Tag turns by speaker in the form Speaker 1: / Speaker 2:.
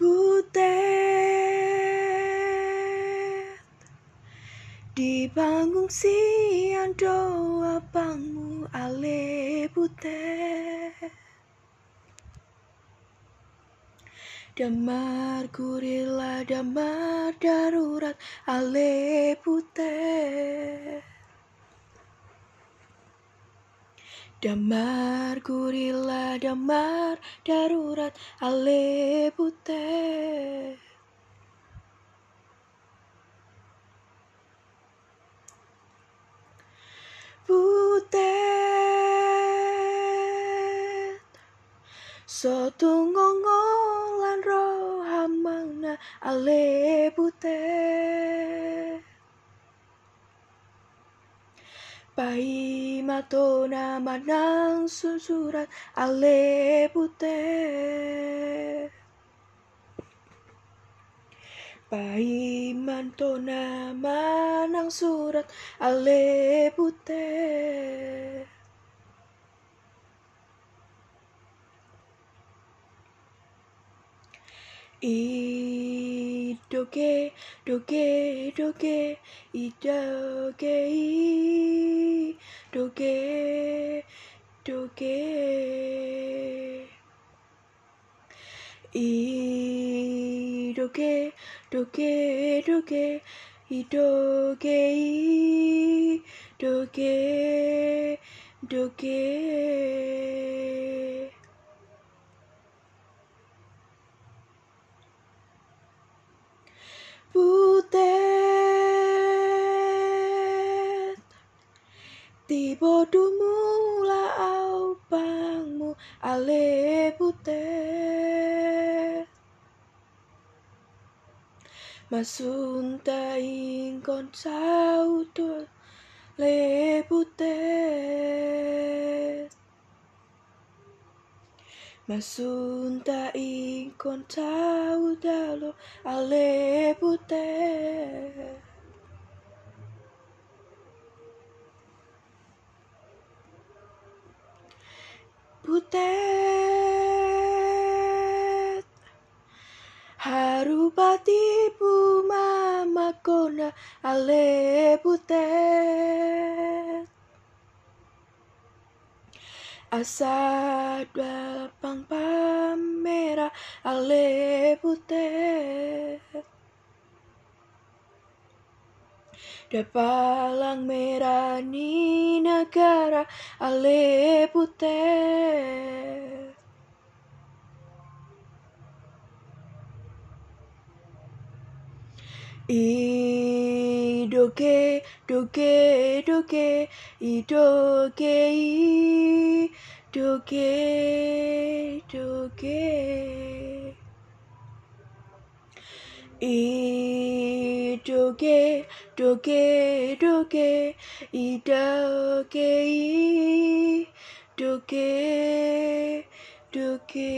Speaker 1: Butet. Di panggung siang doa pangmu ale butet. Damar gurila damar darurat ale butet Damar gurila damar darurat ale butet Butet Soto ngongolan rohamangna ale butet Pai matona manang susurat ale Pai mantona manang surat ale butet I doge doge doge i doge i doge doge i doge doge doge i doge i doge doge Butet Tiba dumula au pangmu ale butet Masunta ingkon sauto le butet Masunta ingkon ale butet Butet. Harupati mama kona ale butet. Asa pang pamera ale butet Dapalang merah ni negara ale butet I doge doge doge i doge i doge doge I doge doge doge i doge doge doge